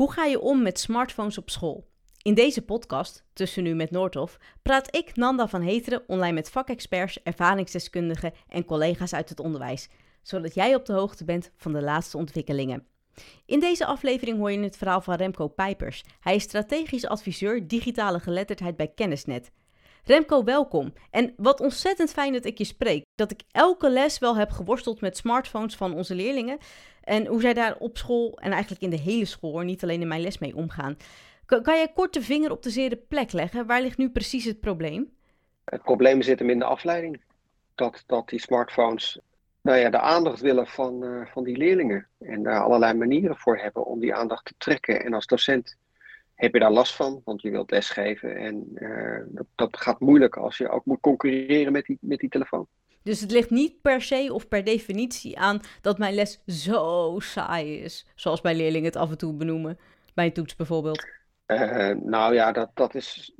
Hoe ga je om met smartphones op school? In deze podcast, Tussen Nu met Noordhof, praat ik, Nanda van Heteren, online met vakexperts, ervaringsdeskundigen en collega's uit het onderwijs, zodat jij op de hoogte bent van de laatste ontwikkelingen. In deze aflevering hoor je het verhaal van Remco Pijpers. Hij is strategisch adviseur digitale geletterdheid bij Kennisnet. Remco, welkom. En wat ontzettend fijn dat ik je spreek. Dat ik elke les wel heb geworsteld met smartphones van onze leerlingen. En hoe zij daar op school en eigenlijk in de hele school, niet alleen in mijn les mee omgaan. Kan, jij kort de vinger op de zere plek leggen? Waar ligt nu precies het probleem? Het probleem zit hem in de afleiding. Dat, dat die smartphones nou ja, de aandacht willen van, uh, van die leerlingen. En daar allerlei manieren voor hebben om die aandacht te trekken. En als docent heb je daar last van, want je wilt lesgeven. En uh, dat, dat gaat moeilijk als je ook moet concurreren met die, met die telefoon. Dus het ligt niet per se of per definitie aan dat mijn les zo saai is. Zoals bij leerlingen het af en toe benoemen. Bij een toets bijvoorbeeld. Uh, nou ja, dat, dat is,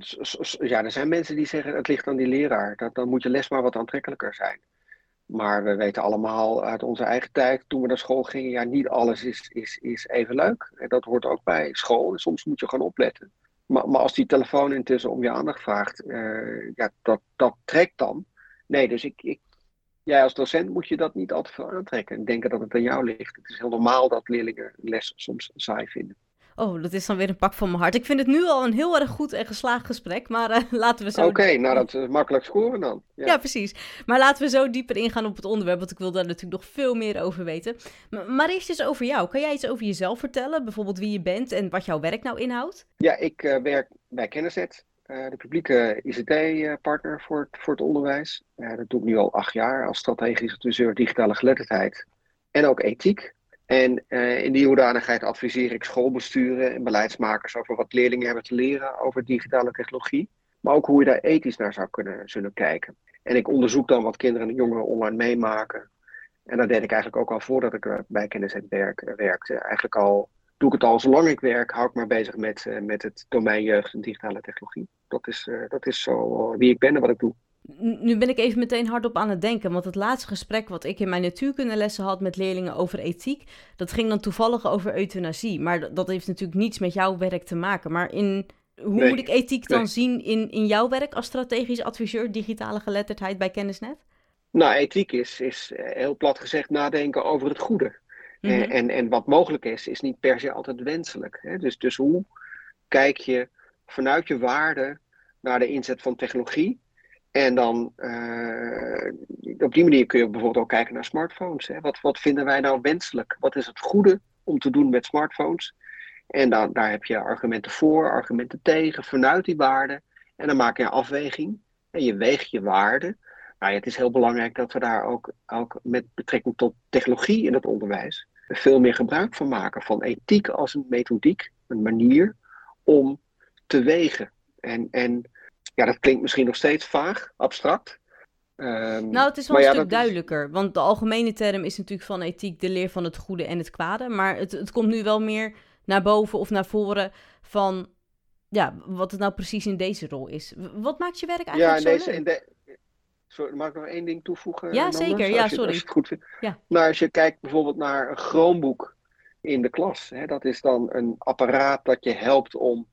ja, er zijn mensen die zeggen het ligt aan die leraar. Dat, dan moet je les maar wat aantrekkelijker zijn. Maar we weten allemaal uit onze eigen tijd, toen we naar school gingen, ja, niet alles is, is, is even leuk. En dat hoort ook bij school. Soms moet je gewoon opletten. Maar, maar als die telefoon intussen om je aandacht vraagt, uh, ja, dat, dat trekt dan. Nee, dus ik, ik, jij als docent moet je dat niet altijd veel aantrekken. En denken dat het aan jou ligt. Het is heel normaal dat leerlingen les soms saai vinden. Oh, dat is dan weer een pak van mijn hart. Ik vind het nu al een heel erg goed en geslaagd gesprek, maar uh, laten we zo... Oké, nou dat is makkelijk scoren dan. Ja. ja. precies. Maar laten we zo dieper ingaan op het onderwerp, want ik wil daar natuurlijk nog veel meer over weten. Maar, maar eerst eens over jou. Kan jij iets over jezelf vertellen? Bijvoorbeeld wie je bent en wat jouw werk nou inhoudt? Ja, ik uh, werk bij Kenniset, uh, de publieke ICT-partner voor, voor het onderwijs. dat doe ik nu al acht jaar als strategisch adviseur digitale geletterdheid en ook ethiek. En uh, in die hoedanigheid adviseer ik schoolbesturen en beleidsmakers over wat leerlingen hebben te leren over digitale technologie. Maar ook hoe je daar ethisch naar zou kunnen zullen kijken. En ik onderzoek dan wat kinderen en jongeren online meemaken. En dat deed ik eigenlijk ook al voordat ik bij Kennis en Werk werkte. Eigenlijk al doe ik het al zolang ik werk, hou ik maar bezig met, met het domein jeugd en digitale technologie. Dat is, dat is zo wie ik ben en wat ik doe. Nu ben ik even meteen hardop aan het denken, want het laatste gesprek wat ik in mijn natuurkundelessen had met leerlingen over ethiek, dat ging dan toevallig over euthanasie. Maar dat heeft natuurlijk niets met jouw werk te maken. Maar in, hoe nee, moet ik ethiek dan zien in, in jouw werk als strategisch adviseur digitale geletterdheid bij Kennisnet? Nou, ethiek is, is heel plat gezegd nadenken over het goede. Mm -hmm. en, en wat mogelijk is, is niet per se altijd wenselijk. Hè? Dus, dus hoe kijk je vanuit je waarde naar de inzet van technologie? En dan uh, op die manier kun je bijvoorbeeld ook kijken naar smartphones. Hè. Wat, wat vinden wij nou wenselijk? Wat is het goede om te doen met smartphones? En dan, daar heb je argumenten voor, argumenten tegen, vanuit die waarden. En dan maak je een afweging. En je weegt je waarden. Maar het is heel belangrijk dat we daar ook, ook met betrekking tot technologie in het onderwijs veel meer gebruik van maken. Van ethiek als een methodiek, een manier om te wegen. En, en ja, dat klinkt misschien nog steeds vaag, abstract. Um, nou, het is wel een ja, stuk duidelijker. Is... Want de algemene term is natuurlijk van ethiek de leer van het goede en het kwade. Maar het, het komt nu wel meer naar boven of naar voren van ja, wat het nou precies in deze rol is. Wat maakt je werk eigenlijk ja, in deze, in de... Sorry, mag ik nog één ding toevoegen? Ja, zeker. Ja, je, sorry. Als goed. Ja. Nou, als je kijkt bijvoorbeeld naar een Chromebook in de klas. Hè, dat is dan een apparaat dat je helpt om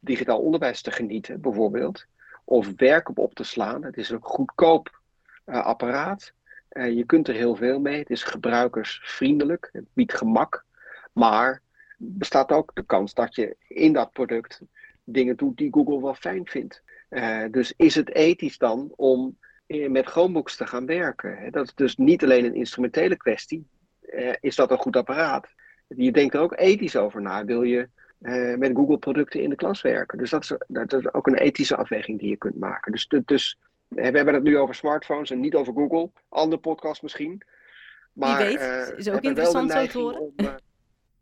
digitaal onderwijs te genieten, bijvoorbeeld of werk op op te slaan. Het is een goedkoop uh, apparaat. Uh, je kunt er heel veel mee. Het is gebruikersvriendelijk. Het biedt gemak. Maar bestaat ook de kans dat je in dat product dingen doet die Google wel fijn vindt. Uh, dus is het ethisch dan om met Chromebooks te gaan werken? Dat is dus niet alleen een instrumentele kwestie. is dat een goed apparaat? Je denkt er ook ethisch over na. Wil je uh, met Google-producten in de klas werken. Dus dat is, dat is ook een ethische afweging die je kunt maken. Dus, dus we hebben het nu over smartphones en niet over Google. Andere podcast misschien. Maar, Wie weet, uh, is ook interessant zo te horen. Om,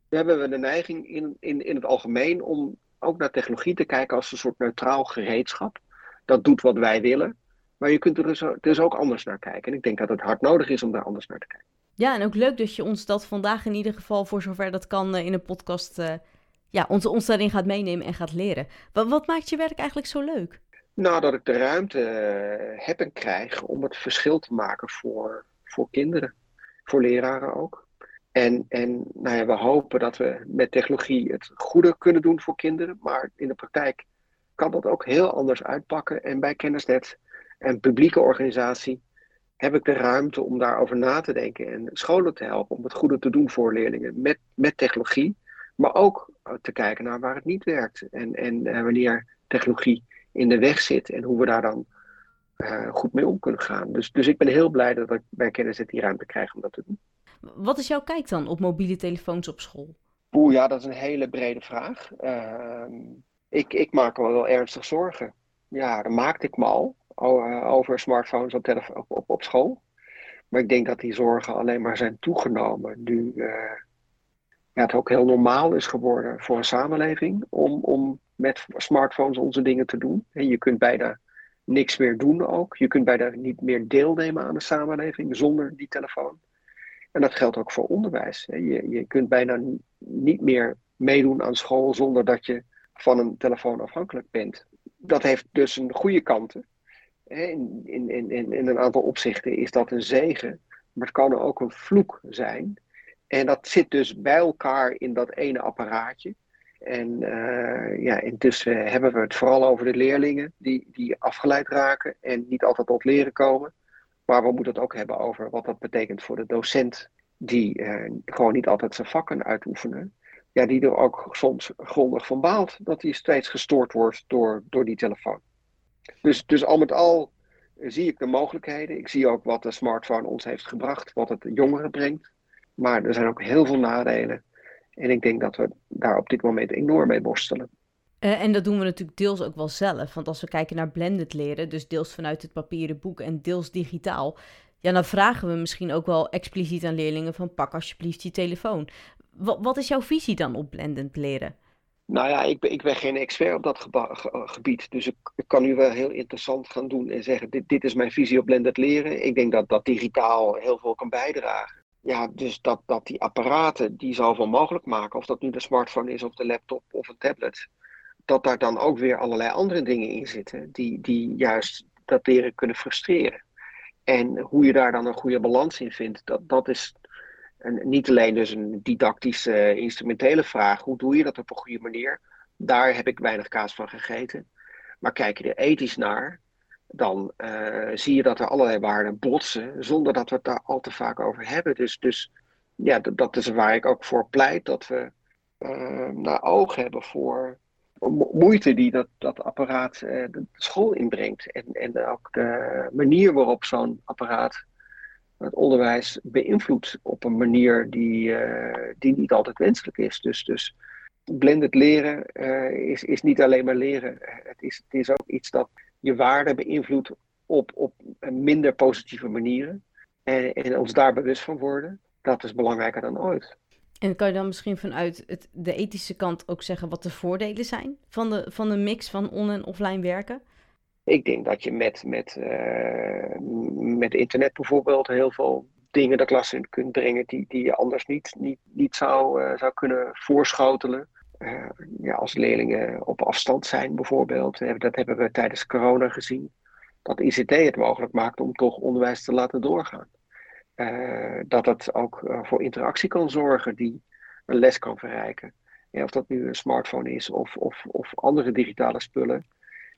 we hebben de neiging in, in, in het algemeen om ook naar technologie te kijken als een soort neutraal gereedschap. Dat doet wat wij willen. Maar je kunt er dus, dus ook anders naar kijken. En ik denk dat het hard nodig is om daar anders naar te kijken. Ja, en ook leuk dat je ons dat vandaag in ieder geval, voor zover dat kan, in een podcast ja, ons, ons daarin gaat meenemen en gaat leren. Wat, wat maakt je werk eigenlijk zo leuk? Nou, dat ik de ruimte heb en krijg om het verschil te maken voor, voor kinderen, voor leraren ook. En, en nou ja, we hopen dat we met technologie het goede kunnen doen voor kinderen. Maar in de praktijk kan dat ook heel anders uitpakken. En bij Kennisnet en publieke organisatie heb ik de ruimte om daarover na te denken en scholen te helpen om het goede te doen voor leerlingen met, met technologie. Maar ook te kijken naar waar het niet werkt en, en uh, wanneer technologie in de weg zit en hoe we daar dan uh, goed mee om kunnen gaan. Dus, dus ik ben heel blij dat ik bij Kennisnet die ruimte krijg om dat te doen. Wat is jouw kijk dan op mobiele telefoons op school? Oeh, ja, dat is een hele brede vraag. Uh, ik, ik maak me wel ernstig zorgen. Ja, dat maakte ik me al uh, over smartphones op, op, op, op, school. Maar ik denk dat die zorgen alleen maar zijn toegenomen nu uh, ja, het ook heel normaal is geworden voor een samenleving om, om met smartphones onze dingen te doen. En je kunt bijna niks meer doen ook. Je kunt bijna niet meer deelnemen aan de samenleving zonder die telefoon. En dat geldt ook voor onderwijs. Je, je kunt bijna niet meer meedoen aan school zonder dat je van een telefoon afhankelijk bent. Dat heeft dus een goede kanten. In, in, in, in een aantal opzichten is dat een zegen, maar het kan ook een vloek zijn. En dat zit dus bij elkaar in dat ene apparaatje. En uh, ja, intussen hebben we het vooral over de leerlingen die, die afgeleid raken en niet altijd tot leren komen. Maar we moeten het ook hebben over wat dat betekent voor de docent, die uh, gewoon niet altijd zijn vakken uitoefenen. Ja, die er ook soms grondig van baalt dat hij steeds gestoord wordt door, door die telefoon. Dus, dus al met al zie ik de mogelijkheden. Ik zie ook wat de smartphone ons heeft gebracht, wat het jongeren brengt. Maar er zijn ook heel veel nadelen. En ik denk dat we daar op dit moment enorm mee worstelen. Uh, en dat doen we natuurlijk deels ook wel zelf. Want als we kijken naar blended leren, dus deels vanuit het papieren boek en deels digitaal, ja, dan vragen we misschien ook wel expliciet aan leerlingen van pak alsjeblieft je telefoon. W wat is jouw visie dan op blended leren? Nou ja, ik ben, ik ben geen expert op dat gebied. Dus ik, ik, kan nu wel heel interessant gaan doen en zeggen: dit, dit is mijn visie op blended leren. Ik denk dat dat digitaal heel veel kan bijdragen. Ja, dus dat, dat die apparaten die zoveel mogelijk maken, of dat nu de smartphone is of de laptop of een tablet, dat daar dan ook weer allerlei andere dingen in zitten die, die juist dat leren kunnen frustreren. En hoe je daar dan een goede balans in vindt, dat, dat is en niet alleen dus een didactische, instrumentele vraag. Hoe doe je dat op een goede manier? Daar heb ik weinig kaas van gegeten. Maar kijk je er ethisch naar, dan uh, zie je dat er allerlei waarden botsen, zonder dat we het daar al te vaak over hebben. Dus, dus ja, dat, is waar ik ook voor pleit, dat we uh, naar oog hebben voor moeite die dat, dat apparaat uh, de school inbrengt. En, en ook de manier waarop zo'n apparaat het onderwijs beïnvloedt op een manier die, die niet altijd wenselijk is. Dus, dus blended leren is, is niet alleen maar leren. Het is, het is ook iets dat je waarde beïnvloedt op, op minder positieve manieren. En, en ons daar bewust van worden, dat is belangrijker dan ooit. En kan je dan misschien vanuit het, de ethische kant ook zeggen wat de voordelen zijn van de, van de mix van on- en offline werken? Ik denk dat je met, met, uh, met internet bijvoorbeeld heel veel dingen de klas in kunt brengen die, die je anders niet, niet, niet zou, uh, zou kunnen voorschotelen. Uh, ja, als leerlingen op afstand zijn bijvoorbeeld. Dat hebben we tijdens corona gezien. Dat ICT het mogelijk maakt om toch onderwijs te laten doorgaan. dat het ook voor interactie kan zorgen die een les kan verrijken. Ja, of dat nu een smartphone is of, of, of andere digitale spullen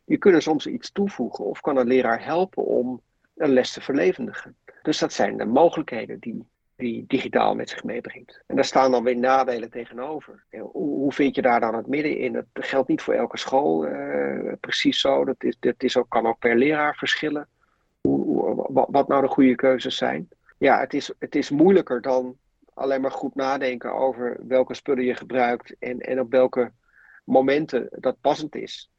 je kunt soms iets toevoegen of kan een leraar helpen om een les te verlevendigen. Dus dat zijn de mogelijkheden die, die digitaal met zich meebrengt. En daar staan dan weer nadelen tegenover. Hoe, vind je daar dan het midden in? Dat geldt niet voor elke school uh, precies zo. Dat, is, dat is ook, kan ook per leraar verschillen. Hoe, wat, wat nou de goede keuzes zijn. Ja, het is, het is moeilijker dan alleen maar goed nadenken over welke spullen je gebruikt en, en op welke momenten dat passend is.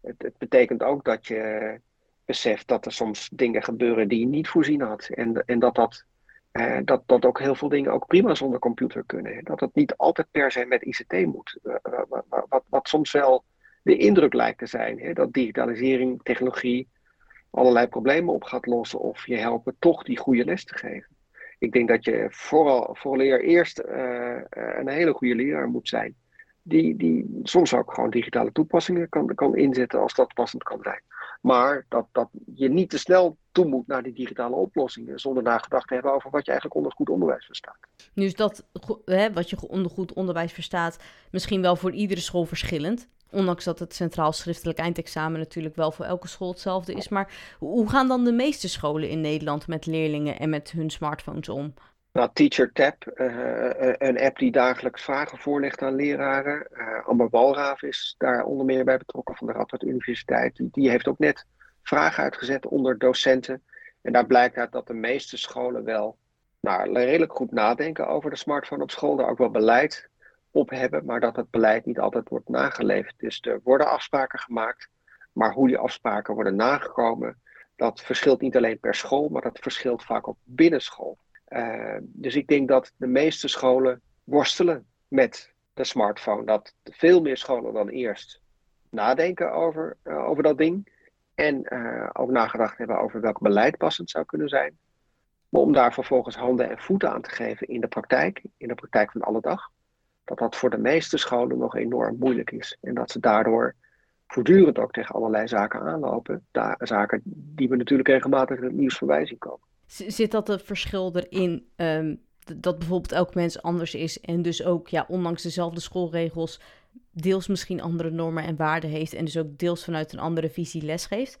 Het, het, betekent ook dat je beseft dat er soms dingen gebeuren die je niet voorzien had. En, en dat, dat, eh, dat, dat ook heel veel dingen ook prima zonder computer kunnen. Dat het niet altijd per se met ICT moet. Uh, wat, wat, wat, soms wel de indruk lijkt te zijn. Hè? Dat digitalisering, technologie allerlei problemen op gaat lossen. Of je helpen toch die goede les te geven. Ik denk dat je vooral, vooral eerst een hele goede leraar moet zijn die, die soms ook gewoon digitale toepassingen kan, kan inzetten als dat passend kan zijn. Maar dat, dat je niet te snel toe moet naar die digitale oplossingen. Zonder nagedacht te hebben over wat je eigenlijk onder goed onderwijs verstaat. Nu is dat hè, wat je onder goed onderwijs verstaat misschien wel voor iedere school verschillend. Ondanks dat het centraal schriftelijk eindexamen natuurlijk wel voor elke school hetzelfde is. Maar hoe gaan dan de meeste scholen in Nederland met leerlingen en met hun smartphones om? Nou, TeacherTap, uh, een app die dagelijks vragen voorlegt aan leraren. Uh, Amber Walraaf is daar onder meer bij betrokken van de Radboud Universiteit. Die, die heeft ook net vragen uitgezet onder docenten. En daar blijkt uit dat de meeste scholen wel nou, redelijk goed nadenken over de smartphone op school. Daar ook wel beleid op hebben, maar dat het beleid niet altijd wordt nageleefd. Dus er worden afspraken gemaakt, maar hoe die afspraken worden nagekomen, dat verschilt niet alleen per school, maar dat verschilt vaak ook binnen school. Uh, dus ik denk dat de meeste scholen worstelen met de smartphone. Dat veel meer scholen dan eerst nadenken over, uh, over dat ding. En uh, ook nagedacht hebben over welk beleid passend zou kunnen zijn. Maar om daar vervolgens handen en voeten aan te geven in de praktijk, in de praktijk van alle dag, dat dat voor de meeste scholen nog enorm moeilijk is. En dat ze daardoor voortdurend ook tegen allerlei zaken aanlopen. Da zaken die we natuurlijk regelmatig in het nieuws voorbij zien komen. Zit dat het verschil erin um, dat bijvoorbeeld elk mens anders is en dus ook, ja, ondanks dezelfde schoolregels, deels misschien andere normen en waarden heeft en dus ook deels vanuit een andere visie lesgeeft?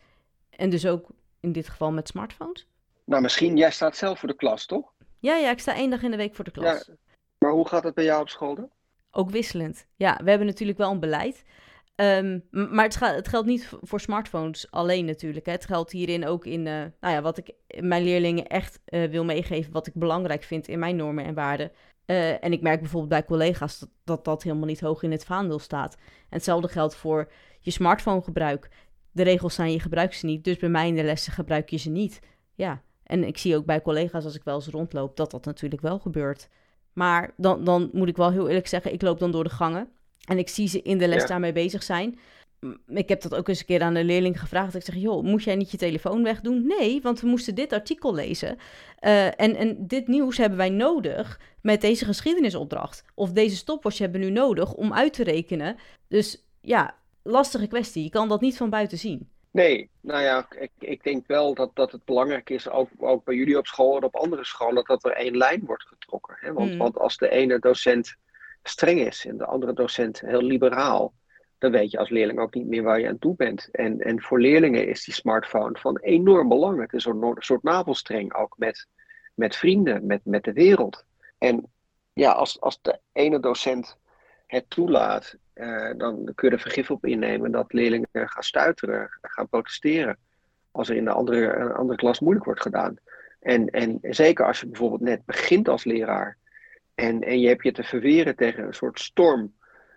En dus ook in dit geval met smartphones? Nou, misschien, jij staat zelf voor de klas, toch? Ja, ja, ik sta één dag in de week voor de klas. Ja, maar hoe gaat het bij jou op school dan? Ook wisselend. Ja, we hebben natuurlijk wel een beleid. Um, maar het, geldt niet voor smartphones alleen natuurlijk. Hè. Het geldt hierin ook in uh, nou ja, wat ik mijn leerlingen echt uh, wil meegeven, wat ik belangrijk vind in mijn normen en waarden. En ik merk bijvoorbeeld bij collega's dat, dat, dat helemaal niet hoog in het vaandel staat. En hetzelfde geldt voor je smartphonegebruik. De regels zijn je gebruikt ze niet, dus bij mij in de lessen gebruik je ze niet. Ja, en ik zie ook bij collega's als ik wel eens rondloop dat dat natuurlijk wel gebeurt. Maar dan, dan moet ik wel heel eerlijk zeggen, ik loop dan door de gangen. En ik zie ze in de les daarmee bezig zijn. Ik heb dat ook eens een keer aan de leerling gevraagd. Ik zeg, joh, moet jij niet je telefoon wegdoen? Nee, want we moesten dit artikel lezen. Uh, en, en dit nieuws hebben wij nodig met deze geschiedenisopdracht. Of deze stopwatch hebben we nu nodig om uit te rekenen. Dus ja, lastige kwestie. Je kan dat niet van buiten zien. Nee, nou ja, ik, ik denk wel dat, dat het belangrijk is, ook, ook bij jullie op school en op andere scholen, dat er één lijn wordt getrokken. Hè? Want, mm. want als de ene docent streng is en de andere docent heel liberaal, dan weet je als leerling ook niet meer waar je aan toe bent. En, en voor leerlingen is die smartphone van enorm belang. Het is een soort navelstreng ook met, met vrienden, met, met de wereld. En ja, als, als de ene docent het toelaat, eh, dan kun je er vergif op innemen dat leerlingen gaan stuiteren, gaan protesteren. Als er in de andere, andere klas moeilijk wordt gedaan. En, en zeker als je bijvoorbeeld net begint als leraar en, en je hebt je te verweren tegen een soort storm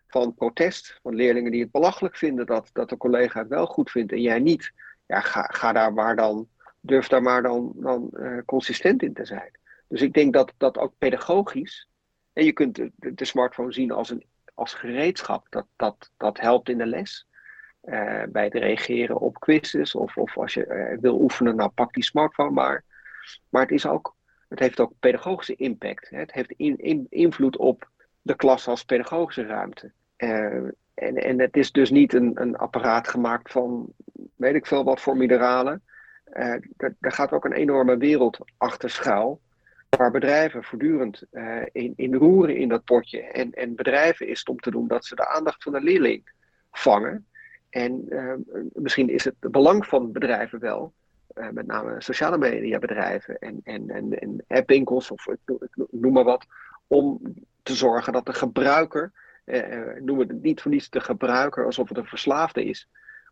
van protest. Van leerlingen die het belachelijk vinden dat, dat de collega het wel goed vindt en jij niet. Ja, ga, ga daar maar dan, durf daar maar dan, dan uh, consistent in te zijn. Dus ik denk dat dat ook pedagogisch. En je kunt de, de, smartphone zien als, een, als gereedschap. Dat, dat, dat helpt in de les. Uh, bij het reageren op quizzes. Of, of als je uh, wil oefenen, nou pak die smartphone maar. Maar het is ook het heeft ook pedagogische impact. Het heeft in, in, invloed op de klas als pedagogische ruimte. Uh, en, en het is dus niet een, een apparaat gemaakt van weet ik veel wat voor mineralen. Uh, er, gaat ook een enorme wereld achter schuil. Waar bedrijven voortdurend uh, in, in roeren in dat potje. En, en bedrijven is het om te doen dat ze de aandacht van de leerling vangen. En misschien is het belang van bedrijven wel uh, met name sociale mediabedrijven en, en, en, en appwinkels of noem maar wat, om te zorgen dat de gebruiker, uh, noemen het niet voor niets de gebruiker alsof het een verslaafde is,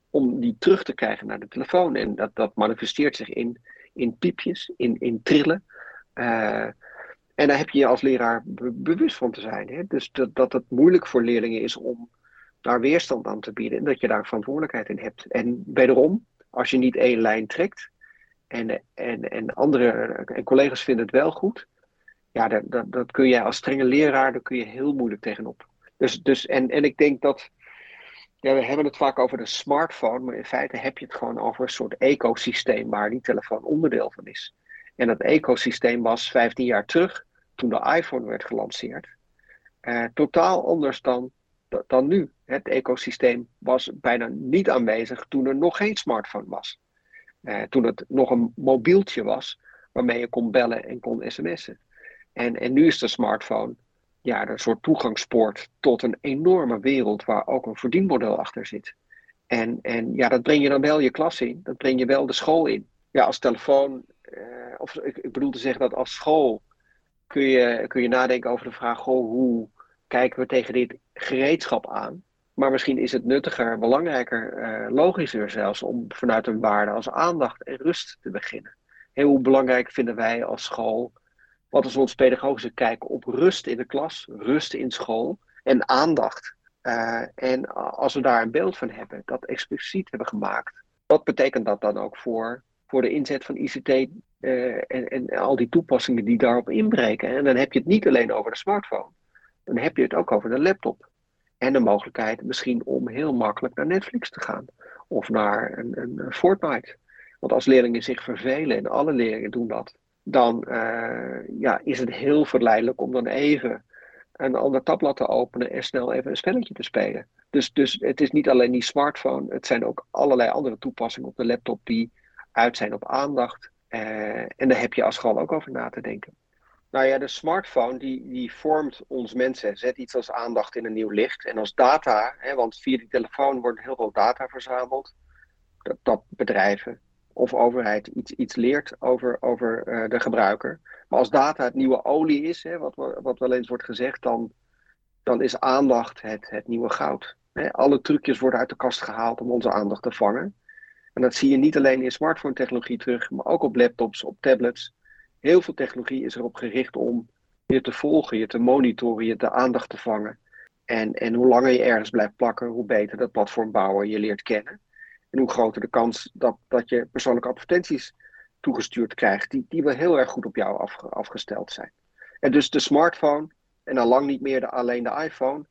om die terug te krijgen naar de telefoon. En dat, dat manifesteert zich in, in piepjes, in, in trillen. Uh, en daar heb je je als leraar bewust van te zijn. Hè? Dus dat, dat het moeilijk voor leerlingen is om daar weerstand aan te bieden en dat je daar verantwoordelijkheid in hebt. En wederom, als je niet één lijn trekt en, en, en andere en collega's vinden het wel goed, ja, dat, dat, dat kun je als strenge leraar, daar kun je heel moeilijk tegenop. Dus, dus, en, en ik denk dat, ja, we hebben het vaak over de smartphone, maar in feite heb je het gewoon over een soort ecosysteem waar die telefoon onderdeel van is. En dat ecosysteem was 15 jaar terug, toen de iPhone werd gelanceerd, eh, totaal anders dan, dan nu. Het ecosysteem was bijna niet aanwezig toen er nog geen smartphone was. Uh, toen het nog een mobieltje was waarmee je kon bellen en kon sms'en. En, en nu is de smartphone ja, een soort toegangspoort tot een enorme wereld waar ook een verdienmodel achter zit. En, en ja, dat breng je dan wel je klas in, dat breng je wel de school in. Ja, als telefoon, uh, of ik, ik bedoel te zeggen dat als school kun je, kun je nadenken over de vraag: goh, hoe kijken we tegen dit gereedschap aan? Maar misschien is het nuttiger, belangrijker, uh, logischer zelfs om vanuit een waarde als aandacht en rust te beginnen. Heel belangrijk vinden wij als school, wat is ons pedagogische kijk op rust in de klas, rust in school en aandacht. Uh, en als we daar een beeld van hebben, dat expliciet hebben gemaakt, wat betekent dat dan ook voor, voor de inzet van ICT uh, en, en al die toepassingen die daarop inbreken? En dan heb je het niet alleen over de smartphone, dan heb je het ook over de laptop. En de mogelijkheid misschien om heel makkelijk naar Netflix te gaan of naar een, een Fortnite. Want als leerlingen zich vervelen, en alle leerlingen doen dat, dan uh, ja, is het heel verleidelijk om dan even een ander tabblad te openen en snel even een spelletje te spelen. Dus, dus het is niet alleen die smartphone, het zijn ook allerlei andere toepassingen op de laptop die uit zijn op aandacht. Uh, en daar heb je als school ook over na te denken. Nou ja, de smartphone die, die vormt ons mensen, zet iets als aandacht in een nieuw licht. En als data, hè, want via die telefoon wordt heel veel data verzameld, dat, bedrijven of overheid iets, iets leert over, over uh, de gebruiker. Maar als data het nieuwe olie is, hè, wat, wat wel eens wordt gezegd, dan, dan is aandacht het, het nieuwe goud. Hè. Alle trucjes worden uit de kast gehaald om onze aandacht te vangen. En dat zie je niet alleen in smartphone technologie terug, maar ook op laptops, op tablets. Heel veel technologie is erop gericht om je te volgen, je te monitoren, je de aandacht te vangen. En, en hoe langer je ergens blijft plakken, hoe beter dat platformbouwer je leert kennen. En hoe groter de kans dat, dat je persoonlijke advertenties toegestuurd krijgt, die, die wel heel erg goed op jou af, afgesteld zijn. En dus de smartphone, en al lang niet meer de, alleen de iPhone,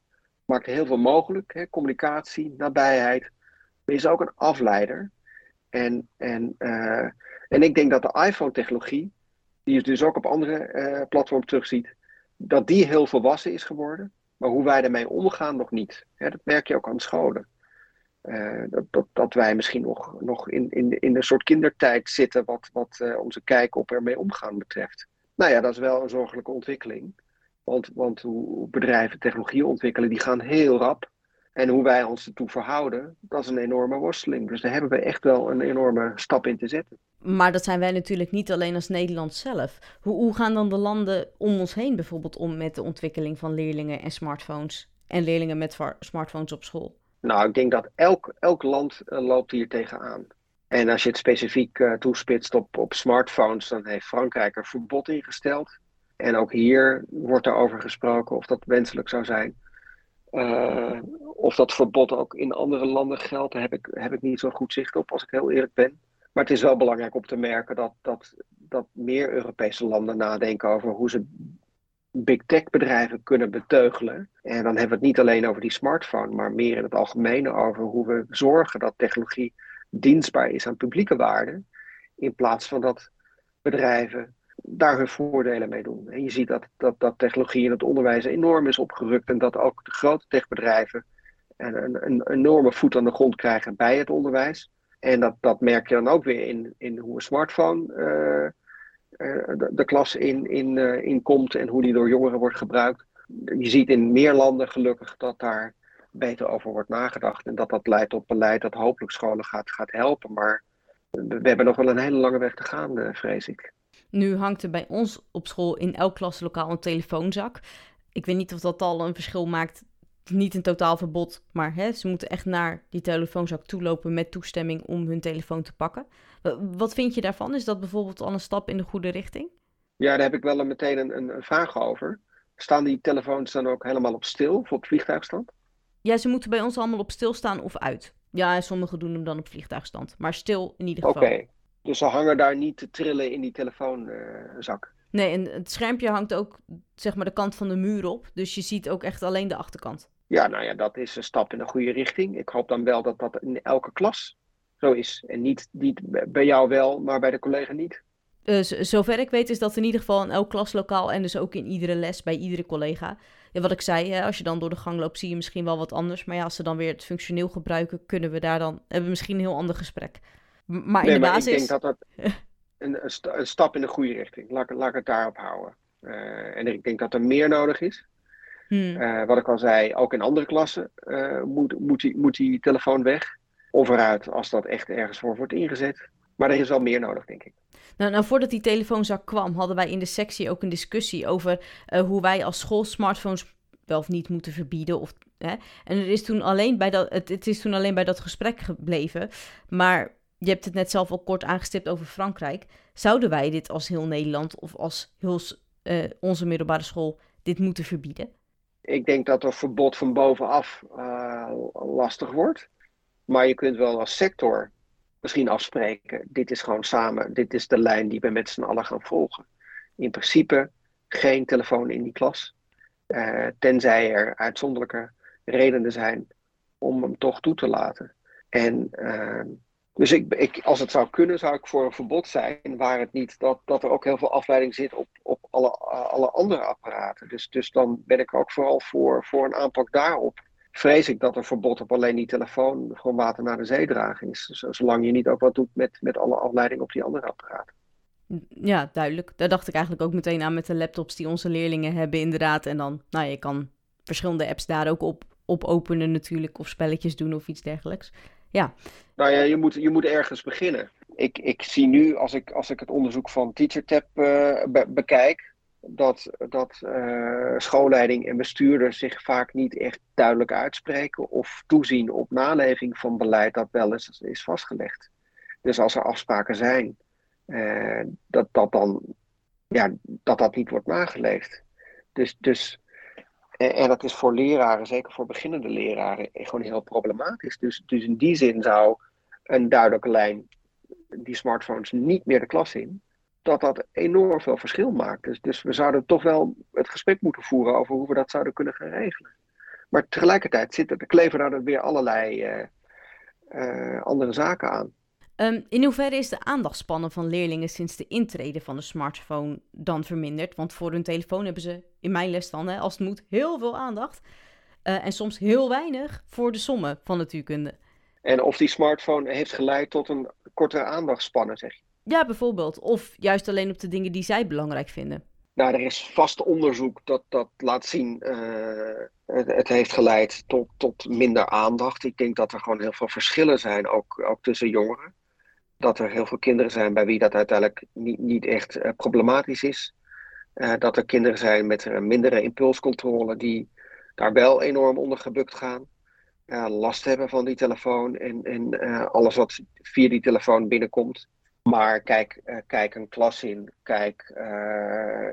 maakt heel veel mogelijk. Hè? Communicatie, nabijheid, maar is ook een afleider. En, en, uh, en ik denk dat de iPhone-technologie, die je dus ook op andere uh, platforms terugziet, dat die heel volwassen is geworden. Maar hoe wij ermee omgaan, nog niet. Dat merk je ook aan scholen. Uh, dat, dat, dat, wij misschien nog, nog in, in, in een soort kindertijd zitten wat, wat uh, onze kijk op ermee omgaan betreft. Nou ja, dat is wel een zorgelijke ontwikkeling. Want, want hoe bedrijven technologie ontwikkelen, die gaan heel rap. En hoe wij ons ertoe verhouden, dat is een enorme worsteling. Dus daar hebben we echt wel een enorme stap in te zetten. Maar dat zijn wij natuurlijk niet alleen als Nederland zelf. Hoe, hoe gaan dan de landen om ons heen bijvoorbeeld om met de ontwikkeling van leerlingen en smartphones? En leerlingen met smartphones op school? Nou, ik denk dat elk, elk land uh, loopt hier tegenaan. En als je het specifiek uh, toespitst op, op smartphones, dan heeft Frankrijk er verbod ingesteld. En ook hier wordt er over gesproken of dat wenselijk zou zijn. Uh, of dat verbod ook in andere landen geldt, daar heb ik, heb ik niet zo goed zicht op, als ik heel eerlijk ben. Maar het is wel belangrijk om te merken dat, dat, dat meer Europese landen nadenken over hoe ze big tech bedrijven kunnen beteugelen. En dan hebben we het niet alleen over die smartphone, maar meer in het algemeen over hoe we zorgen dat technologie dienstbaar is aan publieke waarden. In plaats van dat bedrijven daar hun voordelen mee doen. En je ziet dat, dat, dat technologie in het onderwijs enorm is opgerukt en dat ook de grote techbedrijven een, een, enorme voet aan de grond krijgen bij het onderwijs. En dat, dat merk je dan ook weer in, in hoe een smartphone uh, de, de, klas in, in, uh, in komt en hoe die door jongeren wordt gebruikt. Je ziet in meer landen gelukkig dat daar beter over wordt nagedacht. En dat dat leidt tot beleid dat hopelijk scholen gaat, gaat helpen. Maar we hebben nog wel een hele lange weg te gaan, vrees ik. Nu hangt er bij ons op school in elk klaslokaal een telefoonzak. Ik weet niet of dat al een verschil maakt. Niet een totaal verbod, maar hè, ze moeten echt naar die telefoonzak toelopen met toestemming om hun telefoon te pakken. Wat vind je daarvan? Is dat bijvoorbeeld al een stap in de goede richting? Ja, daar heb ik wel meteen een, een, een vraag over. Staan die telefoons dan ook helemaal op stil of op vliegtuigstand? Ja, ze moeten bij ons allemaal op stil staan of uit. Ja, sommigen doen hem dan op vliegtuigstand. Maar stil in ieder geval. Oké, dus ze hangen daar niet te trillen in die telefoonzak? Nee, en het schermpje hangt ook zeg maar de kant van de muur op. Dus je ziet ook echt alleen de achterkant. Ja, nou ja, dat is een stap in de goede richting. Ik hoop dan wel dat dat in elke klas zo is. En niet, niet bij jou wel, maar bij de collega niet. uh, zover ik weet is dat in ieder geval in elk klaslokaal en dus ook in iedere les bij iedere collega. Ja, wat ik zei, hè, als je dan door de gang loopt zie je misschien wel wat anders. Maar ja, als ze dan weer het functioneel gebruiken, kunnen we daar dan, hebben we misschien een heel ander gesprek. Maar in de basis... ik denk dat dat een, een, stap in de goede richting. Laat, laat ik het daarop houden. Uh, en ik denk dat er meer nodig is. Hmm. Uh, wat ik al zei, ook in andere klassen uh, moet, moet, die, moet die telefoon weg. Of eruit als dat echt ergens voor wordt ingezet. Maar er is wel meer nodig, denk ik. Nou, nou, voordat die telefoonzak kwam, hadden wij in de sectie ook een discussie over hoe wij als school smartphones wel of niet moeten verbieden. Of, hè? En er is toen alleen bij dat, het, het is toen alleen bij dat gesprek gebleven. Maar je hebt het net zelf al kort aangestipt over Frankrijk. Zouden wij dit als heel Nederland of als uh, onze middelbare school dit moeten verbieden? Ik denk dat er verbod van bovenaf uh, lastig wordt. Maar je kunt wel als sector misschien afspreken. Dit is gewoon samen, dit is de lijn die we met z'n allen gaan volgen. In principe geen telefoon in die klas. Uh, tenzij er uitzonderlijke redenen zijn om hem toch toe te laten. En dus ik, ik, als het zou kunnen, zou ik voor een verbod zijn, waar het niet dat, dat er ook heel veel afleiding zit op, op alle, alle andere apparaten. Dus, dus dan ben ik ook vooral voor, voor een aanpak daarop vrees ik dat een verbod op alleen die telefoon gewoon water naar de zee dragen is. Zolang je niet ook wat doet met, met alle afleiding op die andere apparaten. Ja, duidelijk. Daar dacht ik eigenlijk ook meteen aan met de laptops die onze leerlingen hebben, inderdaad. En dan, nou, je kan verschillende apps daar ook op, op openen natuurlijk, of spelletjes doen of iets dergelijks. Ja. Nou ja, je moet, je moet ergens beginnen. Ik, ik zie nu, als ik, als ik het onderzoek van TeacherTap uh, bekijk, dat, dat uh, schoolleiding en bestuurders zich vaak niet echt duidelijk uitspreken of toezien op naleving van beleid dat wel eens is vastgelegd. Dus als er afspraken zijn, uh, dat, dat, dan, ja, dat dat niet wordt nageleefd. Dus, dus, en, dat is voor leraren, zeker voor beginnende leraren, gewoon heel problematisch. Dus, dus in die zin zou een duidelijke lijn die smartphones niet meer de klas in dat dat enorm veel verschil maakt. Dus, dus we zouden toch wel het gesprek moeten voeren over hoe we dat zouden kunnen gaan regelen. Maar tegelijkertijd zitten, kleven daar weer allerlei uh, uh, andere zaken aan. Um, in hoeverre is de aandachtspannen van leerlingen sinds de intrede van de smartphone dan verminderd? Want voor hun telefoon hebben ze, in mijn les dan, hè, als het moet, heel veel aandacht. Uh, en soms heel weinig voor de sommen van natuurkunde. En of die smartphone heeft geleid tot een kortere aandachtspannen, zeg je? Ja, bijvoorbeeld. Of juist alleen op de dingen die zij belangrijk vinden. Nou, er is vast onderzoek dat, dat laat zien, uh, het, het, heeft geleid tot, tot minder aandacht. Ik denk dat er gewoon heel veel verschillen zijn, ook, ook tussen jongeren. Dat er heel veel kinderen zijn bij wie dat uiteindelijk niet, niet echt uh, problematisch is. Uh, dat er kinderen zijn met een mindere impulscontrole die daar wel enorm onder gebukt gaan. last hebben van die telefoon en, en alles wat via die telefoon binnenkomt. Maar kijk, kijk een klas in, kijk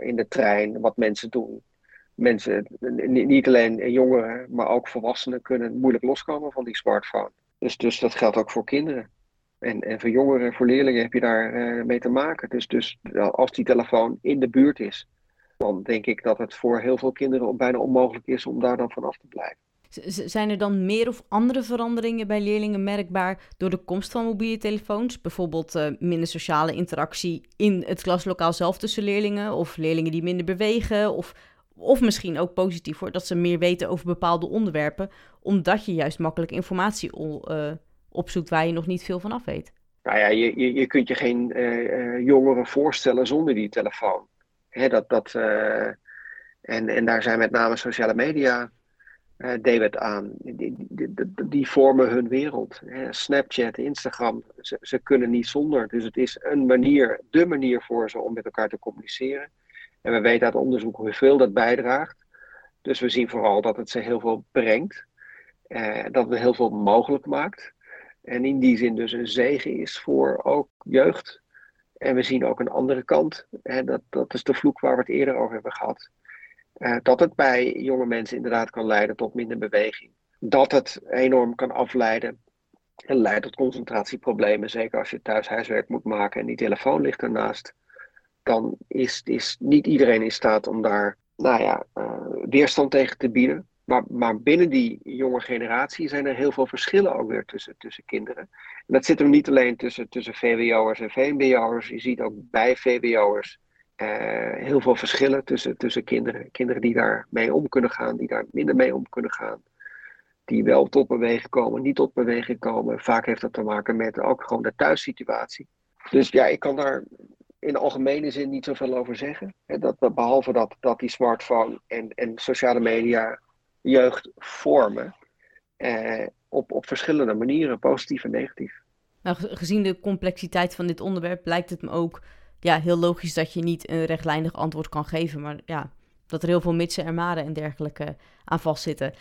in de trein wat mensen doen. Mensen, niet alleen jongeren, maar ook volwassenen kunnen moeilijk loskomen van die smartphone. Dus, dus dat geldt ook voor kinderen. En, en voor jongeren, voor leerlingen heb je daar uh, mee te maken. Dus, dus als die telefoon in de buurt is, dan denk ik dat het voor heel veel kinderen bijna onmogelijk is om daar dan vanaf te blijven. Zijn er dan meer of andere veranderingen bij leerlingen merkbaar door de komst van mobiele telefoons? Bijvoorbeeld uh, minder sociale interactie in het klaslokaal zelf tussen leerlingen, of leerlingen die minder bewegen, of, of misschien ook positief hoor, dat ze meer weten over bepaalde onderwerpen, omdat je juist makkelijk informatie uh, opzoekt waar je nog niet veel van af weet. Nou ja, je, je, je kunt je geen uh, jongeren voorstellen zonder die telefoon. Dat, dat, en, en daar zijn met name sociale media uh, David aan. Die, die, die, vormen hun wereld. Snapchat, Instagram, ze, ze, kunnen niet zonder. Dus het is een manier, de manier voor ze om met elkaar te communiceren. En we weten uit onderzoek hoeveel dat bijdraagt. Dus we zien vooral dat het ze heel veel brengt. Dat het heel veel mogelijk maakt. En in die zin dus een zegen is voor ook jeugd. En we zien ook een andere kant. En dat, dat is de vloek waar we het eerder over hebben gehad. Uh, dat het bij jonge mensen inderdaad kan leiden tot minder beweging. Dat het enorm kan afleiden en leidt tot concentratieproblemen. Zeker als je thuis huiswerk moet maken en die telefoon ligt ernaast. Dan is, is niet iedereen in staat om daar nou ja, uh, weerstand tegen te bieden. Maar, binnen die jonge generatie zijn er heel veel verschillen ook weer tussen, tussen kinderen. En dat zit er niet alleen tussen, tussen VWO'ers en VMBO'ers. Je ziet ook bij VWO'ers uh, heel veel verschillen tussen, tussen kinderen. Kinderen die daar mee om kunnen gaan, die daar minder mee om kunnen gaan. Die wel tot beweging komen, niet tot beweging komen. Vaak heeft dat te maken met ook gewoon de thuissituatie. Dus ja, ik kan daar in algemene zin niet zoveel over zeggen. Dat, behalve dat, dat die smartphone en, en sociale media jeugd vormen. Eh, op, op verschillende manieren, positief en negatief. Nou, gezien de complexiteit van dit onderwerp lijkt het me ook ja, heel logisch dat je niet een rechtlijnig antwoord kan geven. Maar ja, dat er heel veel mitsen en maren en dergelijke aan vastzitten.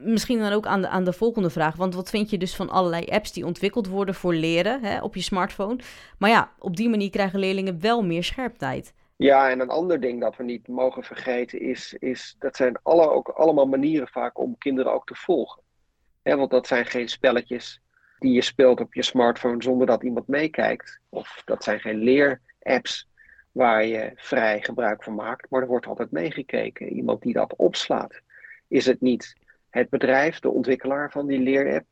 Misschien dan ook aan de, aan de volgende vraag. Want wat vind je dus van allerlei apps die ontwikkeld worden voor leren hè, op je smartphone? Maar ja, op die manier krijgen leerlingen wel meer scherptijd. Ja, en een ander ding dat we niet mogen vergeten is, is dat zijn alle, ook allemaal manieren vaak om kinderen ook te volgen. want dat zijn geen spelletjes die je speelt op je smartphone zonder dat iemand meekijkt. Of dat zijn geen leerapps waar je vrij gebruik van maakt, maar er wordt altijd meegekeken. Iemand die dat opslaat. Is het niet het bedrijf, de ontwikkelaar van die leerapp?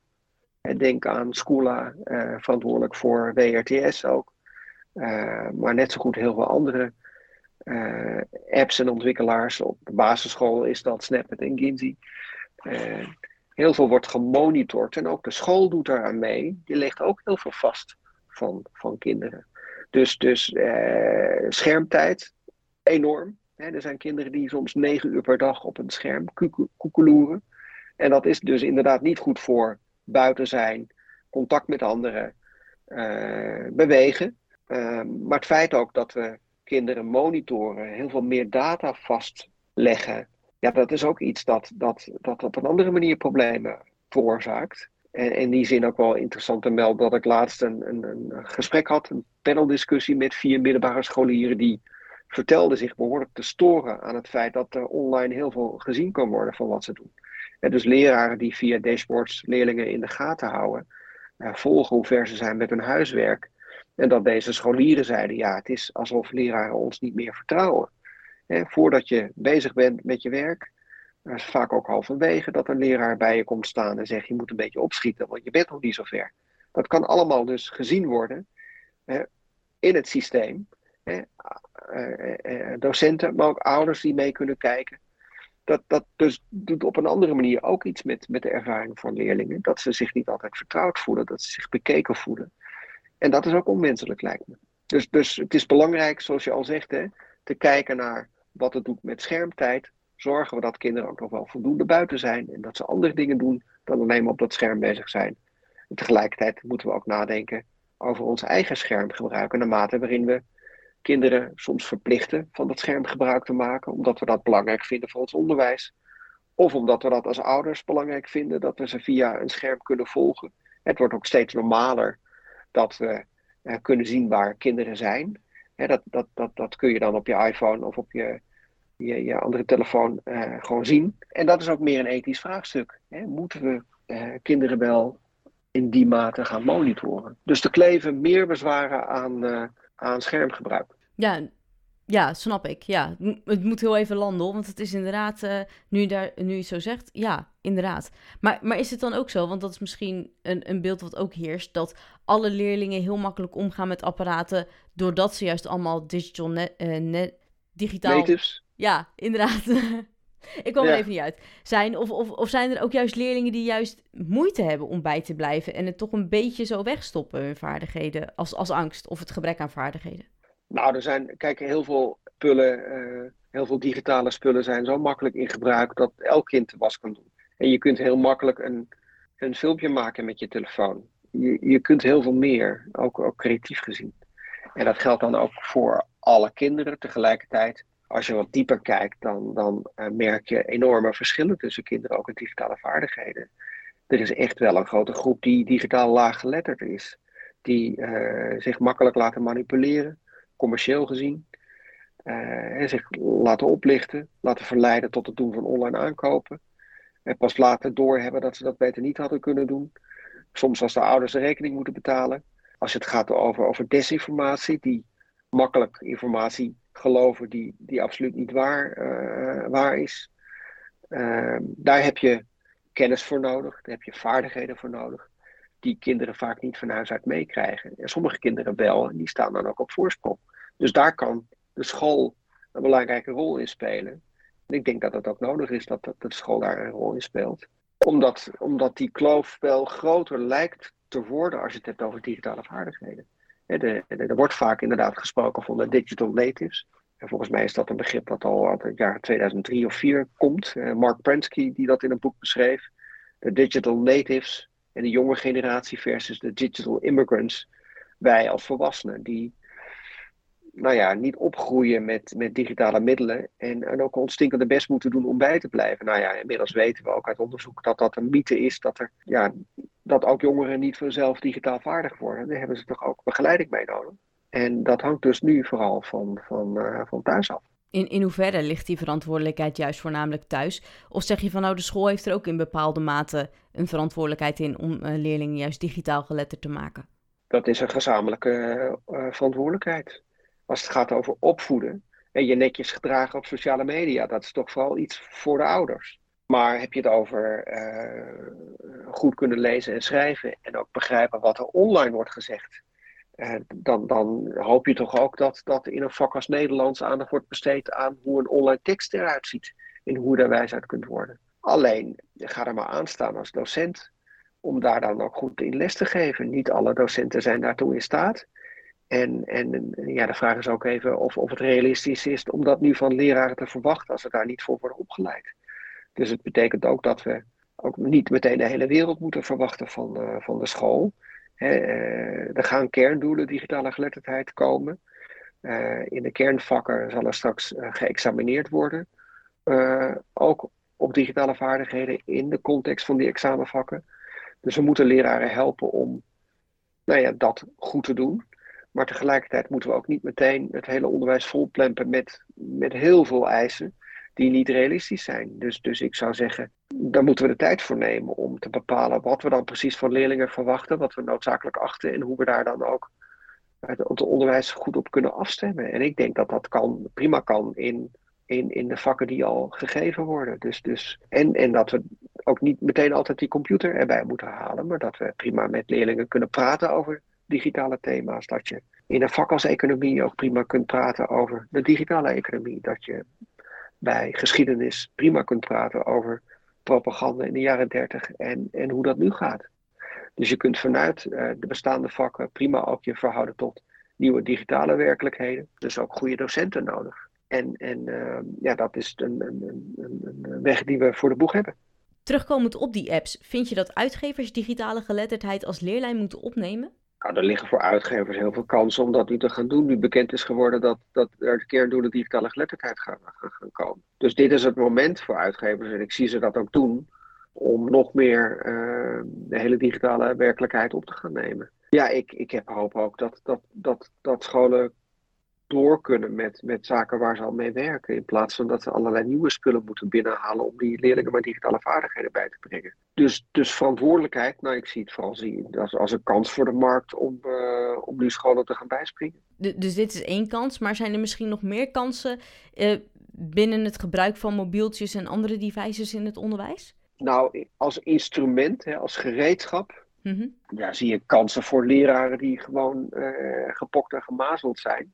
Denk aan Schoola, eh, verantwoordelijk voor WRTS ook. Uh, maar net zo goed heel veel andere uh, apps en ontwikkelaars. Op de basisschool is dat Snapchat en Ginzy. Uh, heel veel wordt gemonitord en ook de school doet eraan mee. Die legt ook heel veel vast van, van kinderen. Dus, dus uh, schermtijd, enorm. er zijn kinderen die soms negen uur per dag op een scherm koekeloeren. En dat is dus inderdaad niet goed voor buiten zijn, contact met anderen, bewegen. maar het feit ook dat we kinderen monitoren, heel veel meer data vastleggen. Ja, dat is ook iets dat, dat, dat op een andere manier problemen veroorzaakt. En in die zin ook wel interessant te melden dat ik laatst een, een, een gesprek had, een paneldiscussie met vier middelbare scholieren die vertelden zich behoorlijk te storen aan het feit dat er online heel veel gezien kan worden van wat ze doen. En dus leraren die via dashboards leerlingen in de gaten houden, eh, volgen hoe ver ze zijn met hun huiswerk. En dat deze scholieren zeiden, ja, het is alsof leraren ons niet meer vertrouwen. voordat je bezig bent met je werk, is vaak ook halverwege dat een leraar bij je komt staan en zegt, je moet een beetje opschieten, want je bent nog niet zo ver. Dat kan allemaal dus gezien worden in het systeem. Eh, eh, docenten, maar ook ouders die mee kunnen kijken. Dat, dat dus doet op een andere manier ook iets met, met de ervaring van leerlingen. Dat ze zich niet altijd vertrouwd voelen, dat ze zich bekeken voelen. En dat is ook onmenselijk, lijkt me. Dus, dus het is belangrijk, zoals je al zegt, hè, te kijken naar wat het doet met schermtijd. Zorgen we dat kinderen ook nog wel voldoende buiten zijn en dat ze andere dingen doen dan alleen maar op dat scherm bezig zijn. En tegelijkertijd moeten we ook nadenken over ons eigen schermgebruik en de mate waarin we kinderen soms verplichten van dat scherm gebruik te maken, omdat we dat belangrijk vinden voor ons onderwijs. Of omdat we dat als ouders belangrijk vinden, dat we ze via een scherm kunnen volgen. Het wordt ook steeds normaler dat we uh, kunnen zien waar kinderen zijn. dat, dat, dat, dat kun je dan op je iPhone of op je, je, je andere telefoon uh, gewoon zien. En dat is ook meer een ethisch vraagstuk. Moeten we uh, kinderen wel in die mate gaan monitoren? Dus er kleven meer bezwaren aan, aan schermgebruik. Ja, ja, snap ik. Ja, het moet heel even landen, want het is inderdaad, uh, nu, daar, nu je zo zegt, ja, inderdaad. Maar, maar is het dan ook zo, want dat is misschien een, een beeld wat ook heerst, dat alle leerlingen heel makkelijk omgaan met apparaten, doordat ze juist allemaal digital net, uh, net, digitaal... Natives. Ja, inderdaad. ik kwam er even niet uit. Zijn, of, of, of zijn er ook juist leerlingen die juist moeite hebben om bij te blijven en het toch een beetje zo wegstoppen, hun vaardigheden, als, als angst of het gebrek aan vaardigheden? Nou, er zijn, kijk, heel veel spullen, uh, heel veel digitale spullen zijn zo makkelijk in gebruik dat elk kind was kan doen. En je kunt heel makkelijk een, een filmpje maken met je telefoon. Je, je kunt heel veel meer, ook, ook creatief gezien. En dat geldt dan ook voor alle kinderen tegelijkertijd. Als je wat dieper kijkt, dan, dan uh, merk je enorme verschillen tussen kinderen, ook in digitale vaardigheden. Er is echt wel een grote groep die digitaal laaggeletterd is. Die uh, zich makkelijk laten manipuleren commercieel gezien. Uh, zich laten oplichten, laten verleiden tot het doen van online aankopen. En pas later doorhebben dat ze dat beter niet hadden kunnen doen. Soms als de ouders de rekening moeten betalen. Als het gaat over, over desinformatie, die makkelijk informatie geloven die, die absoluut niet waar, uh, waar is. Ehm, daar heb je kennis voor nodig, daar heb je vaardigheden voor nodig, die kinderen vaak niet van huis uit meekrijgen. En sommige kinderen wel, en die staan dan ook op voorsprong. Dus daar kan de school een belangrijke rol in spelen. En ik denk dat het ook nodig is dat, dat de school daar een rol in speelt. Omdat, omdat die kloof wel groter lijkt te worden als je het hebt over digitale vaardigheden. Er wordt vaak inderdaad gesproken van de digital natives. En volgens mij is dat een begrip dat al uit het jaar 2003 of 4 komt. Mark Prensky die dat in een boek beschreef. De digital natives en de jonge generatie versus de digital immigrants. Wij als volwassenen die nou ja, niet opgroeien met, met digitale middelen en, en ook ons stinkende best moeten doen om bij te blijven. Nou ja, inmiddels weten we ook uit onderzoek dat dat een mythe is, dat, er, ja, dat ook jongeren niet vanzelf digitaal vaardig worden. Daar hebben ze toch ook begeleiding mee nodig. En dat hangt dus nu vooral van, van, uh, van thuis af. In, in hoeverre ligt die verantwoordelijkheid juist voornamelijk thuis? Of zeg je van nou, de school heeft er ook in bepaalde mate een verantwoordelijkheid in om uh, leerlingen juist digitaal geletterd te maken? Dat is een gezamenlijke uh, verantwoordelijkheid als het gaat over opvoeden en je netjes gedragen op sociale media, dat is toch vooral iets voor de ouders. Maar heb je het over uh, goed kunnen lezen en schrijven en ook begrijpen wat er online wordt gezegd, uh, dan, dan, hoop je toch ook dat, dat in een vak als Nederlands aandacht wordt besteed aan hoe een online tekst eruit ziet en hoe daar wijs uit kunt worden. Alleen, ga er maar aan staan als docent om daar dan ook goed in les te geven. Niet alle docenten zijn daartoe in staat. En, en ja, de vraag is ook even of, of het realistisch is om dat nu van leraren te verwachten als ze daar niet voor worden opgeleid. Dus het betekent ook dat we ook niet meteen de hele wereld moeten verwachten van, uh, van de school. He, uh, er gaan kerndoelen digitale geletterdheid komen. Uh, in de kernvakken zal er straks geëxamineerd worden. ook op digitale vaardigheden in de context van die examenvakken. Dus we moeten leraren helpen om nou ja, dat goed te doen. Maar tegelijkertijd moeten we ook niet meteen het hele onderwijs volplempen met, met heel veel eisen die niet realistisch zijn. Dus, dus ik zou zeggen, daar moeten we de tijd voor nemen om te bepalen wat we dan precies van leerlingen verwachten, wat we noodzakelijk achten en hoe we daar dan ook het onderwijs goed op kunnen afstemmen. En ik denk dat dat kan, prima kan in, in, in de vakken die al gegeven worden. Dus, dus, en, en dat we ook niet meteen altijd die computer erbij moeten halen, maar dat we prima met leerlingen kunnen praten over digitale thema's. Dat je in een vak als economie ook prima kunt praten over de digitale economie. Dat je bij geschiedenis prima kunt praten over propaganda in de jaren 30 en, en hoe dat nu gaat. Dus je kunt vanuit uh, de bestaande vakken prima ook je verhouden tot nieuwe digitale werkelijkheden. Dus ook goede docenten nodig. En, en uh, ja, dat is een, een, een, een weg die we voor de boeg hebben. Terugkomend op die apps, vind je dat uitgevers digitale geletterdheid als leerlijn moeten opnemen? Nou, er liggen voor uitgevers heel veel kansen om dat nu te gaan doen. Nu bekend is geworden dat, dat er de kerndoelen digitale geletterdheid gaan, gaan, komen. Dus dit is het moment voor uitgevers, en ik zie ze dat ook doen, om nog meer uh, de hele digitale werkelijkheid op te gaan nemen. Ja, ik, ik heb hoop ook dat, dat, dat, dat scholen door kunnen met, met zaken waar ze al mee werken. In plaats van dat ze allerlei nieuwe spullen moeten binnenhalen om die leerlingen maar digitale vaardigheden bij te brengen. Dus, dus verantwoordelijkheid, nou ik zie het vooral zien als, als een kans voor de markt om, uh, om die scholen te gaan bijspringen. dus dit is één kans, maar zijn er misschien nog meer kansen uh, binnen het gebruik van mobieltjes en andere devices in het onderwijs? Nou, als instrument, hè, als gereedschap, mm -hmm. ja, zie je kansen voor leraren die gewoon uh, gepokt en gemazeld zijn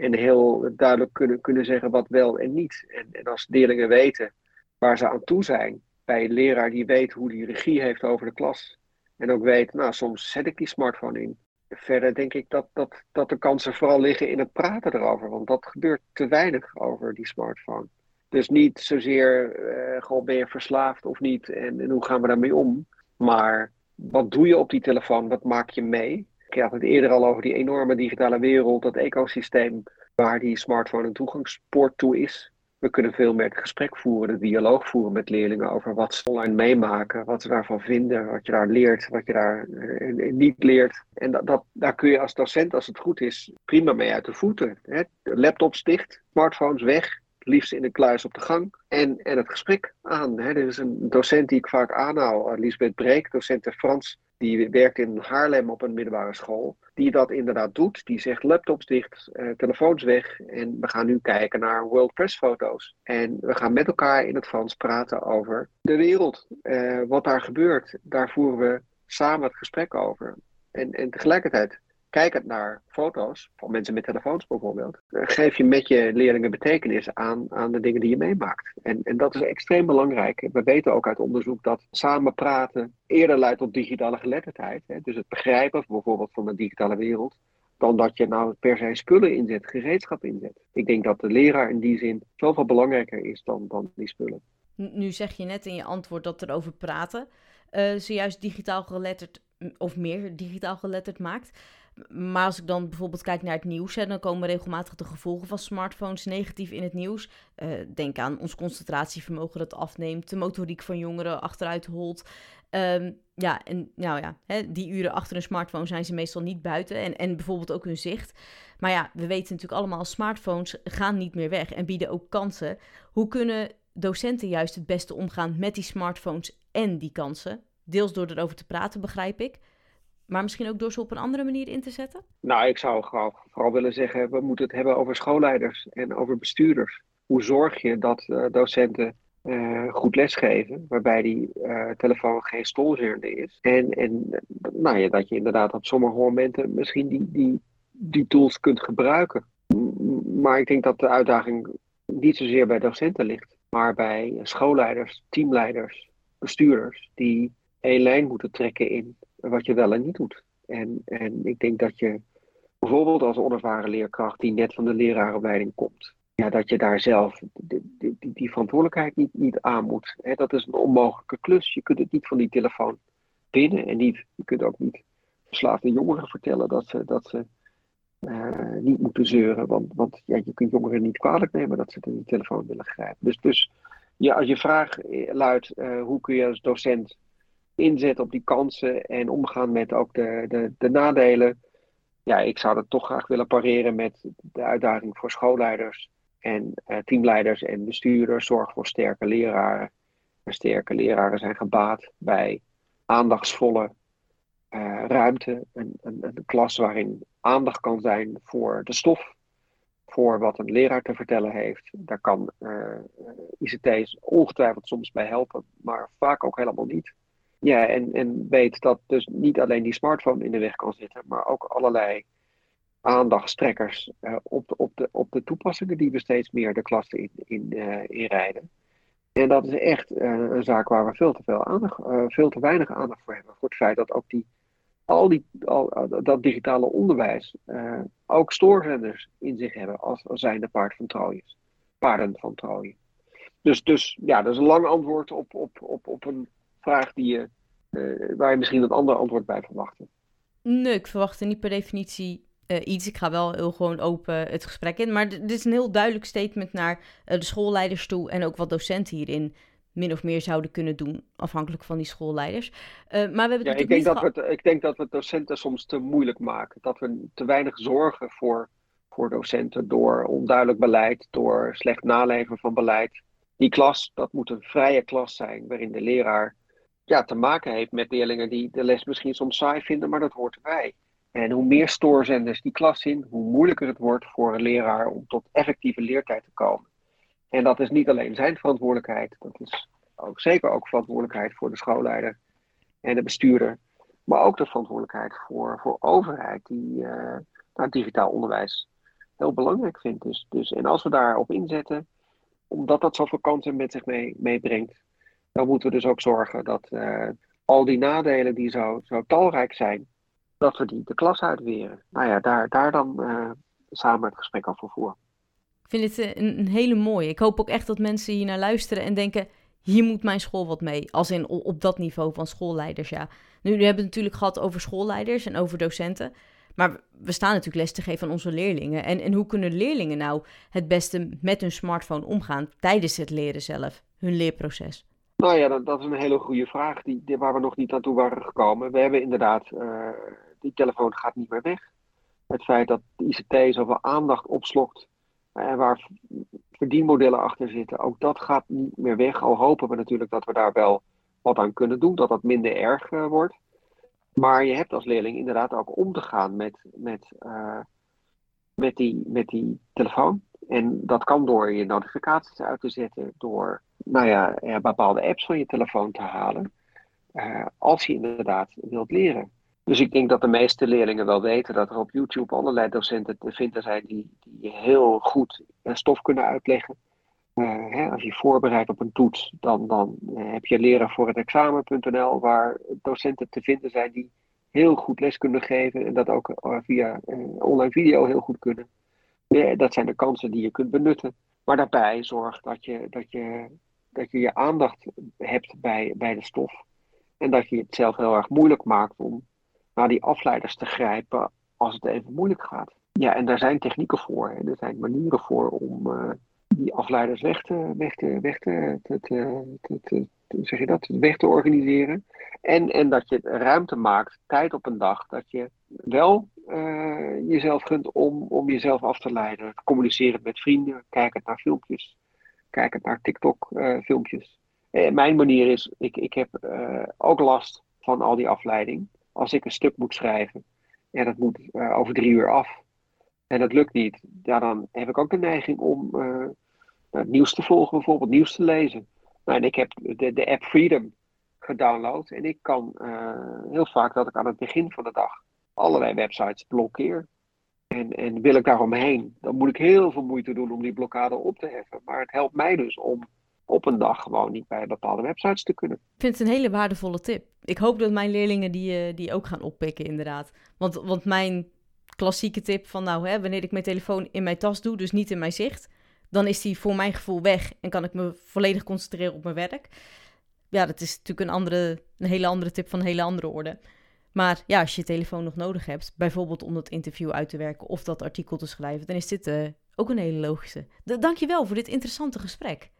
en heel duidelijk kunnen, kunnen zeggen wat wel en niet. En, als leerlingen weten waar ze aan toe zijn, bij een leraar die weet hoe die regie heeft over de klas. En ook weet, nou, soms zet ik die smartphone in. Verder denk ik dat, dat, dat de kansen vooral liggen in het praten erover. Want dat gebeurt te weinig over die smartphone. Dus niet zozeer, uh, gewoon ben je verslaafd of niet en, en hoe gaan we daarmee om. Maar wat doe je op die telefoon? Wat maak je mee? Ik had het eerder al over die enorme digitale wereld, dat ecosysteem waar die smartphone een toegangspoort toe is. We kunnen veel meer het gesprek voeren, de dialoog voeren met leerlingen over wat ze online meemaken, wat ze daarvan vinden, wat je daar leert, wat je daar uh, niet leert. En dat, dat, daar kun je als docent, als het goed is, prima mee uit de voeten. Hè? Laptops dicht, smartphones weg, liefst in een kluis op de gang en, en het gesprek aan. Hè? Er is een docent die ik vaak aanhaal, Lisbeth Breek, docent Frans die werkt in Haarlem op een middelbare school, die dat inderdaad doet. Die zegt laptops dicht, uh, telefoons weg en we gaan nu kijken naar World Press foto's. En we gaan met elkaar in het Frans praten over de wereld, uh, wat daar gebeurt. Daar voeren we samen het gesprek over. En, en tegelijkertijd kijkend naar foto's van mensen met telefoons bijvoorbeeld, eh, geef je met je leerlingen betekenis aan, aan de dingen die je meemaakt. En, en dat is extreem belangrijk. We weten ook uit onderzoek dat samen praten eerder leidt tot digitale geletterdheid. Hè? Dus het begrijpen bijvoorbeeld van de digitale wereld, dan dat je nou per se spullen inzet, gereedschap inzet. Ik denk dat de leraar in die zin zoveel belangrijker is dan, dan die spullen. Nu zeg je net in je antwoord dat er over praten uh, zojuist digitaal geletterd of meer digitaal geletterd maakt. Maar als ik dan bijvoorbeeld kijk naar het nieuws, hè, dan komen regelmatig de gevolgen van smartphones negatief in het nieuws. Uh, denk aan ons concentratievermogen dat afneemt, de motoriek van jongeren achteruit holt. Um, ja, en nou ja, hè, die uren achter een smartphone zijn ze meestal niet buiten en, en bijvoorbeeld ook hun zicht. Maar ja, we weten natuurlijk allemaal, smartphones gaan niet meer weg en bieden ook kansen. Hoe kunnen docenten juist het beste omgaan met die smartphones en die kansen? Deels door erover te praten, begrijp ik. Maar misschien ook door ze op een andere manier in te zetten? Nou, ik zou vooral willen zeggen, we moeten het hebben over schoolleiders en over bestuurders. Hoe zorg je dat uh, docenten uh, goed lesgeven, waarbij die uh, telefoon geen stolzerde is. En, en nou ja, dat je inderdaad op sommige momenten misschien die, die, die tools kunt gebruiken. Maar ik denk dat de uitdaging niet zozeer bij docenten ligt, maar bij schoolleiders, teamleiders, bestuurders, die één lijn moeten trekken in wat je wel en niet doet. En, en ik denk dat je bijvoorbeeld als onervaren leerkracht die net van de leraaropleiding komt, ja, dat je daar zelf die, die, die verantwoordelijkheid niet, niet aan moet. dat is een onmogelijke klus. Je kunt het niet van die telefoon binnen en niet, je kunt ook niet verslaafde jongeren vertellen dat ze, dat ze uh, niet moeten zeuren. Want, want ja, je kunt jongeren niet kwalijk nemen dat ze de die telefoon willen grijpen. Dus, dus ja, als je vraag luidt, uh, hoe kun je als docent inzetten op die kansen en omgaan met ook de, de, de nadelen. Ja, ik zou dat toch graag willen pareren met de uitdaging voor schoolleiders en uh, teamleiders en bestuurders. Zorg voor sterke leraren. En sterke leraren zijn gebaat bij aandachtsvolle uh, ruimte. Een, een, een klas waarin aandacht kan zijn voor de stof voor wat een leraar te vertellen heeft. Daar kan uh, eh, ICT ongetwijfeld soms bij helpen, maar vaak ook helemaal niet. Ja, en, en weet dat dus niet alleen die smartphone in de weg kan zitten, maar ook allerlei aandachtstrekkers uh, op, de, op, de, op de toepassingen die we steeds meer de klas in, in, uh, inrijden. En dat is echt uh, een zaak waar we veel te, veel, aandacht, veel te weinig aandacht voor hebben. Voor het feit dat ook die, al die, al, dat digitale onderwijs ook stoorzenders in zich hebben als, als zijnde paard van Troje. Paarden van Troje. Dus, dus ja, dat is een lang antwoord op, op, op, op een vraag die je, uh, waar je misschien een ander antwoord bij verwachtte. Nee, ik verwachtte niet per definitie uh, iets. Ik ga wel heel gewoon open het gesprek in. Maar dit is een heel duidelijk statement naar uh, de schoolleiders toe en ook wat docenten hierin min of meer zouden kunnen doen, afhankelijk van die schoolleiders. maar we hebben ja, ik, denk dat we het, ik denk dat we docenten soms te moeilijk maken. Dat we te weinig zorgen voor, voor docenten door onduidelijk beleid, door slecht naleven van beleid. Die klas, dat moet een vrije klas zijn, waarin de leraar ja, te maken heeft met leerlingen die de les misschien soms saai vinden, maar dat hoort erbij. En hoe meer stoorzenders die klas in, hoe moeilijker het wordt voor een leraar om tot effectieve leertijd te komen. En dat is niet alleen zijn verantwoordelijkheid, dat is ook zeker ook verantwoordelijkheid voor de schoolleider en de bestuurder, maar ook de verantwoordelijkheid voor, voor overheid die uh, nou, digitaal onderwijs heel belangrijk vindt. Dus, dus, en als we daarop inzetten, omdat dat zoveel kansen met zich mee, meebrengt, dan moeten we dus ook zorgen dat uh, al die nadelen die zo, zo talrijk zijn, dat we die de klas uitweren. Nou ja, daar, daar dan uh, samen het gesprek over voeren. Ik vind het een, een, hele mooie. Ik hoop ook echt dat mensen hier naar luisteren en denken: hier moet mijn school wat mee. Als in op dat niveau van schoolleiders, ja. Nu, we hebben het natuurlijk gehad over schoolleiders en over docenten. Maar we staan natuurlijk les te geven aan onze leerlingen. En, en hoe kunnen leerlingen nou het beste met hun smartphone omgaan tijdens het leren zelf, hun leerproces? Nou ja, dat, is een hele goede vraag die, die, waar we nog niet naartoe waren gekomen. We hebben inderdaad, uh, die telefoon gaat niet meer weg. Het feit dat de ICT zoveel aandacht opslokt en waar verdienmodellen achter zitten, ook dat gaat niet meer weg. Al hopen we natuurlijk dat we daar wel wat aan kunnen doen, dat dat minder erg uh, wordt. Maar je hebt als leerling inderdaad ook om te gaan met, met, met, die, met die telefoon. En dat kan door je notificaties uit te zetten, door nou ja, bepaalde apps van je telefoon te halen. Uh, als je inderdaad wilt leren. Dus ik denk dat de meeste leerlingen wel weten dat er op YouTube allerlei docenten te vinden zijn die, die heel goed stof kunnen uitleggen. Hè, als je voorbereidt op een toets, dan, dan heb je leren voor het examen.nl, waar docenten te vinden zijn die heel goed les kunnen geven en dat ook via online video heel goed kunnen. Ja, dat zijn de kansen die je kunt benutten. Maar daarbij zorg dat je dat je, dat je, je aandacht hebt bij, bij de stof. En dat je het zelf heel erg moeilijk maakt om naar die afleiders te grijpen als het even moeilijk gaat. Ja, en daar zijn technieken voor. Er zijn manieren voor om uh, die afleiders weg te, weg te, weg te, zeg je dat, weg te organiseren. En, en dat je ruimte maakt, tijd op een dag, dat je wel uh, jezelf gunt om, om jezelf af te leiden. Communiceren met vrienden, kijken naar filmpjes, kijken naar TikTok-filmpjes. Uh, mijn manier is, ik, ik heb uh, ook last van al die afleiding. Als ik een stuk moet schrijven en dat moet over drie uur af en dat lukt niet, dan heb ik ook de neiging om het nieuws te volgen, bijvoorbeeld nieuws te lezen. Nou, en ik heb de, de app Freedom gedownload en ik kan heel vaak dat ik aan het begin van de dag allerlei websites blokkeer. En, en wil ik daaromheen, dan moet ik heel veel moeite doen om die blokkade op te heffen. Maar het helpt mij dus om op een dag gewoon niet bij bepaalde websites te kunnen. Ik vind het een hele waardevolle tip. Ik hoop dat mijn leerlingen die, eh, die ook gaan oppikken, inderdaad. Want, want mijn klassieke tip van nou, hè, wanneer ik mijn telefoon in mijn tas doe, dus niet in mijn zicht, dan is die voor mijn gevoel weg en kan ik me volledig concentreren op mijn werk. Ja, dat is natuurlijk een, andere, een hele andere tip van een hele andere orde. Maar ja, als je je telefoon nog nodig hebt, bijvoorbeeld om dat interview uit te werken of dat artikel te schrijven, dan is dit uh, ook een hele logische. D dankjewel voor dit interessante gesprek.